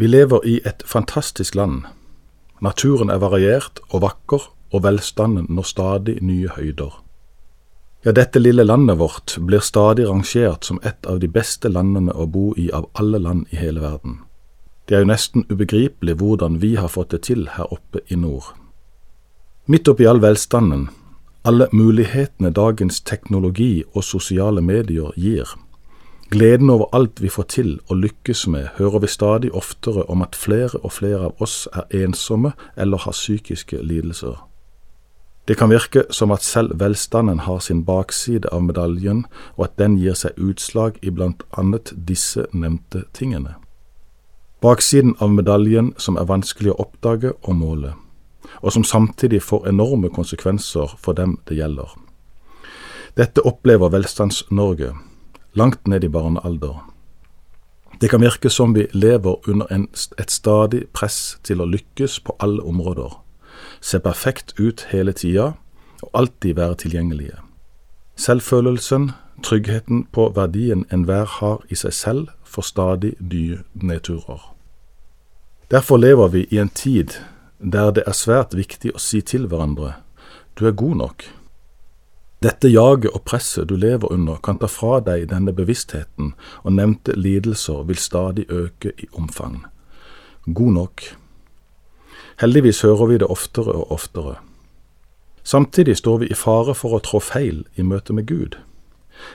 Vi lever i et fantastisk land. Naturen er variert og vakker, og velstanden når stadig nye høyder. Ja, dette lille landet vårt blir stadig rangert som et av de beste landene å bo i av alle land i hele verden. Det er jo nesten ubegripelig hvordan vi har fått det til her oppe i nord. Midt oppi all velstanden, alle mulighetene dagens teknologi og sosiale medier gir, Gleden over alt vi får til og lykkes med, hører vi stadig oftere om at flere og flere av oss er ensomme eller har psykiske lidelser. Det kan virke som at selv velstanden har sin bakside av medaljen, og at den gir seg utslag i blant annet disse nevnte tingene. Baksiden av medaljen som er vanskelig å oppdage og måle, og som samtidig får enorme konsekvenser for dem det gjelder. Dette opplever Velstands-Norge langt ned i barnealder. Det kan virke som vi lever under en, et stadig press til å lykkes på alle områder, se perfekt ut hele tida og alltid være tilgjengelige. Selvfølelsen, tryggheten på verdien enhver har i seg selv, får stadig nye nedturer. Derfor lever vi i en tid der det er svært viktig å si til hverandre du er god nok. Dette jaget og presset du lever under, kan ta fra deg denne bevisstheten, og nevnte lidelser vil stadig øke i omfang. God nok. Heldigvis hører vi det oftere og oftere. Samtidig står vi i fare for å trå feil i møte med Gud.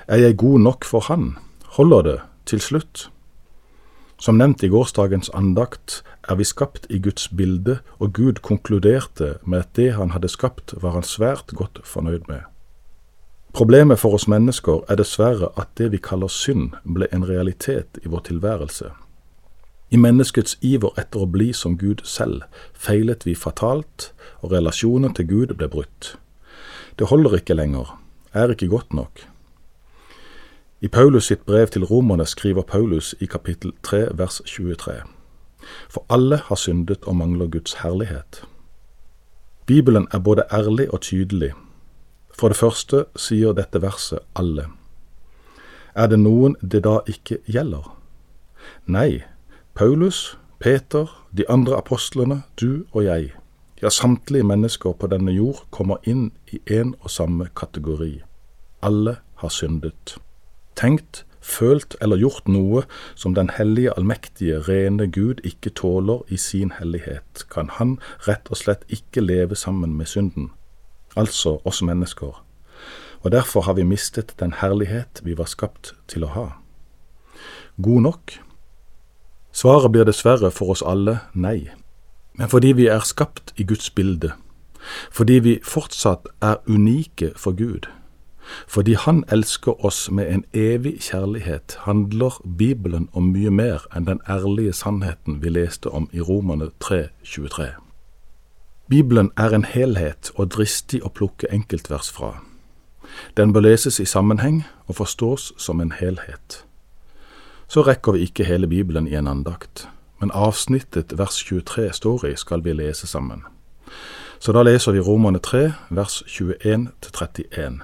Er jeg god nok for Han? Holder det til slutt? Som nevnt i gårsdagens andakt er vi skapt i Guds bilde, og Gud konkluderte med at det han hadde skapt var han svært godt fornøyd med. Problemet for oss mennesker er dessverre at det vi kaller synd, ble en realitet i vår tilværelse. I menneskets iver etter å bli som Gud selv feilet vi fatalt, og relasjonen til Gud ble brutt. Det holder ikke lenger, er ikke godt nok. I Paulus sitt brev til romerne skriver Paulus i kapittel 3 vers 23. For alle har syndet og mangler Guds herlighet. Bibelen er både ærlig og tydelig for det første sier dette verset alle. Er det noen det da ikke gjelder? Nei, Paulus, Peter, de andre apostlene, du og jeg, ja, samtlige mennesker på denne jord kommer inn i en og samme kategori. Alle har syndet. Tenkt, følt eller gjort noe som den hellige, allmektige, rene Gud ikke tåler i sin hellighet, kan han rett og slett ikke leve sammen med synden altså oss mennesker, og derfor har vi mistet den herlighet vi var skapt til å ha. God nok? Svaret blir dessverre for oss alle nei, men fordi vi er skapt i Guds bilde, fordi vi fortsatt er unike for Gud, fordi Han elsker oss med en evig kjærlighet, handler Bibelen om mye mer enn den ærlige sannheten vi leste om i Romerne 3, 23. Bibelen er en helhet og dristig å plukke enkeltvers fra. Den bør leses i sammenheng og forstås som en helhet. Så rekker vi ikke hele Bibelen i en andakt, men avsnittet vers 23 står i, skal vi lese sammen. Så da leser vi Romerne 3, vers 21-31.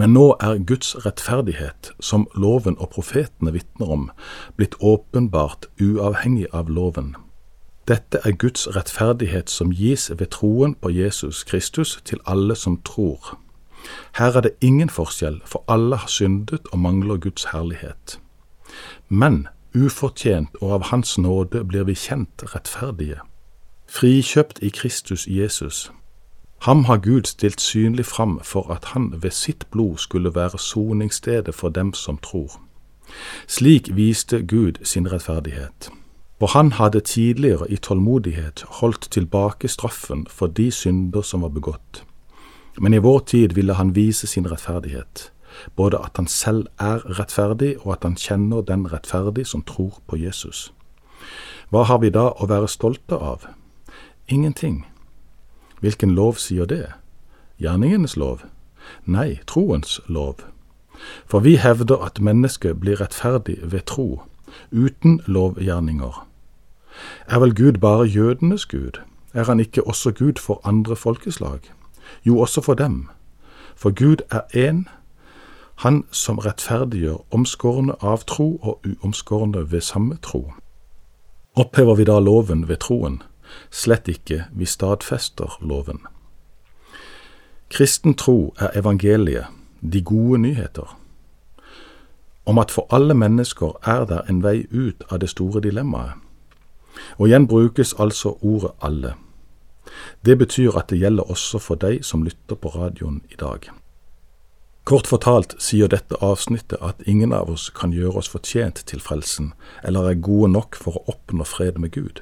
Men nå er Guds rettferdighet, som loven og profetene vitner om, blitt åpenbart uavhengig av loven dette er Guds rettferdighet som gis ved troen på Jesus Kristus til alle som tror. Her er det ingen forskjell, for alle har syndet og mangler Guds herlighet. Men ufortjent og av Hans nåde blir vi kjent rettferdige. Frikjøpt i Kristus Jesus. Ham har Gud stilt synlig fram for at han ved sitt blod skulle være soningsstedet for dem som tror. Slik viste Gud sin rettferdighet for han hadde tidligere i tålmodighet holdt tilbake straffen for de synder som var begått. Men i vår tid ville han vise sin rettferdighet, både at han selv er rettferdig, og at han kjenner den rettferdig som tror på Jesus. Hva har vi da å være stolte av? Ingenting. Hvilken lov sier det? Gjerningenes lov? Nei, troens lov. For vi hevder at mennesket blir rettferdig ved tro uten lovgjerninger. Er vel Gud bare jødenes Gud? Er han ikke også Gud for andre folkeslag? Jo, også for dem. For Gud er én, han som rettferdiggjør omskårne av tro og uomskårne ved samme tro. Opphever vi da loven ved troen? Slett ikke, vi stadfester loven. Kristen tro er evangeliet, de gode nyheter, om at for alle mennesker er det en vei ut av det store dilemmaet. Og igjen brukes altså ordet alle. Det betyr at det gjelder også for deg som lytter på radioen i dag. Kort fortalt sier dette avsnittet at ingen av oss kan gjøre oss fortjent til frelsen, eller er gode nok for å oppnå fred med Gud.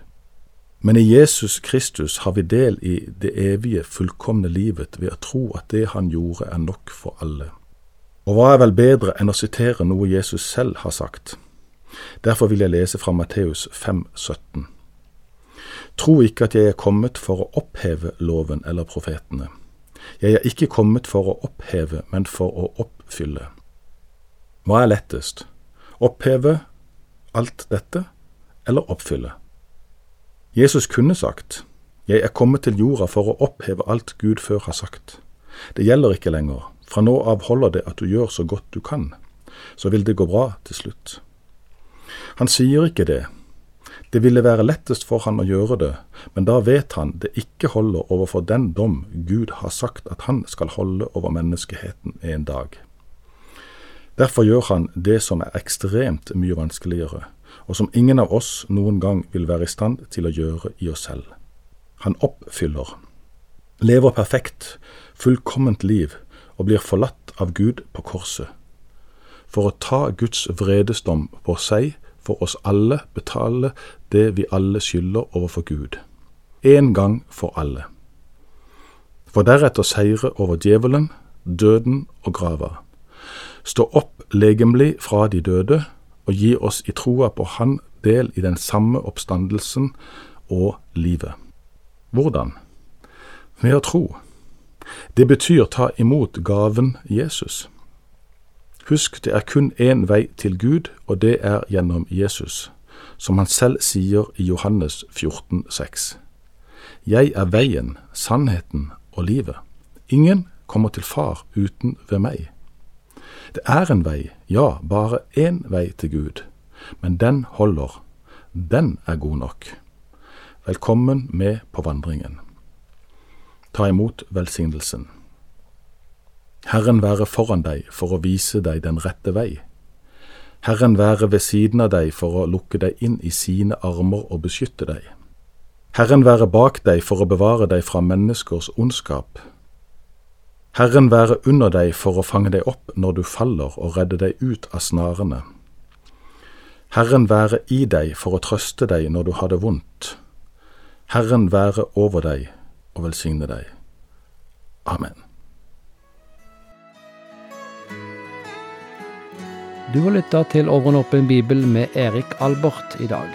Men i Jesus Kristus har vi del i det evige, fullkomne livet ved å tro at det han gjorde er nok for alle. Og hva er vel bedre enn å sitere noe Jesus selv har sagt? Derfor vil jeg lese fra Matteus 5, 17. Tro ikke at jeg er kommet for å oppheve loven eller profetene. Jeg er ikke kommet for å oppheve, men for å oppfylle. Hva er lettest? Oppheve alt dette, eller oppfylle? Jesus kunne sagt, Jeg er kommet til jorda for å oppheve alt Gud før har sagt. Det gjelder ikke lenger. Fra nå av holder det at du gjør så godt du kan. Så vil det gå bra til slutt. Han sier ikke det, det ville være lettest for han å gjøre det, men da vet han det ikke holder overfor den dom Gud har sagt at han skal holde over menneskeheten en dag. Derfor gjør han det som er ekstremt mye vanskeligere, og som ingen av oss noen gang vil være i stand til å gjøre i oss selv. Han oppfyller, lever perfekt, fullkomment liv og blir forlatt av Gud på korset, for å ta Guds vredesdom på seg for oss alle betale det vi alle skylder overfor Gud. En gang for alle. For deretter seire over djevelen, døden og grava. Stå opp legemlig fra de døde og gi oss i troa på Han del i den samme oppstandelsen og livet. Hvordan? Ved å tro. Det betyr ta imot gaven Jesus. Husk, det er kun én vei til Gud, og det er gjennom Jesus, som han selv sier i Johannes 14, 14,6. Jeg er veien, sannheten og livet. Ingen kommer til Far uten ved meg. Det er en vei, ja, bare én vei til Gud, men den holder. Den er god nok. Velkommen med på vandringen. Ta imot velsignelsen. Herren være foran deg for å vise deg den rette vei. Herren være ved siden av deg for å lukke deg inn i sine armer og beskytte deg. Herren være bak deg for å bevare deg fra menneskers ondskap. Herren være under deg for å fange deg opp når du faller og redde deg ut av snarene. Herren være i deg for å trøste deg når du har det vondt. Herren være over deg og velsigne deg. Amen. Du har lytta til Over en åpen bibel med Erik Albert i dag.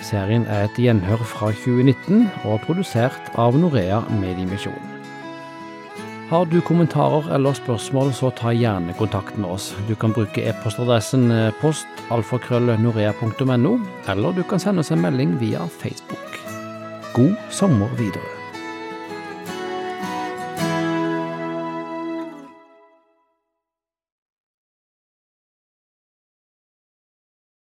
Serien er et gjenhør fra 2019 og er produsert av Norea Mediemisjon. Har du kommentarer eller spørsmål, så ta gjerne kontakt med oss. Du kan bruke e-postadressen eh, postalfakrøllnorea.no, eller du kan sende oss en melding via Facebook. God sommer videre.